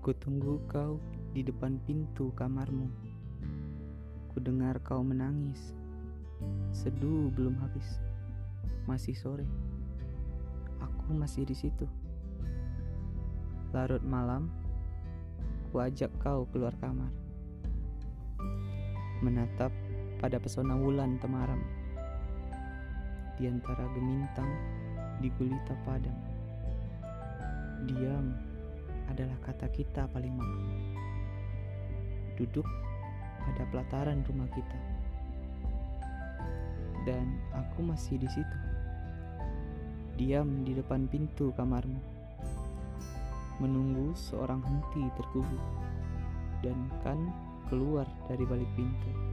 Kutunggu kau di depan pintu kamarmu. Kudengar kau menangis. Seduh belum habis. Masih sore. Aku masih di situ. Larut malam, kuajak kau keluar kamar. Menatap pada pesona wulan temaram. Di antara gemintang di gulita padam. Diam adalah kata kita paling malam. Duduk pada pelataran rumah kita. Dan aku masih di situ. Diam di depan pintu kamarmu. Menunggu seorang henti terkubur dan kan keluar dari balik pintu.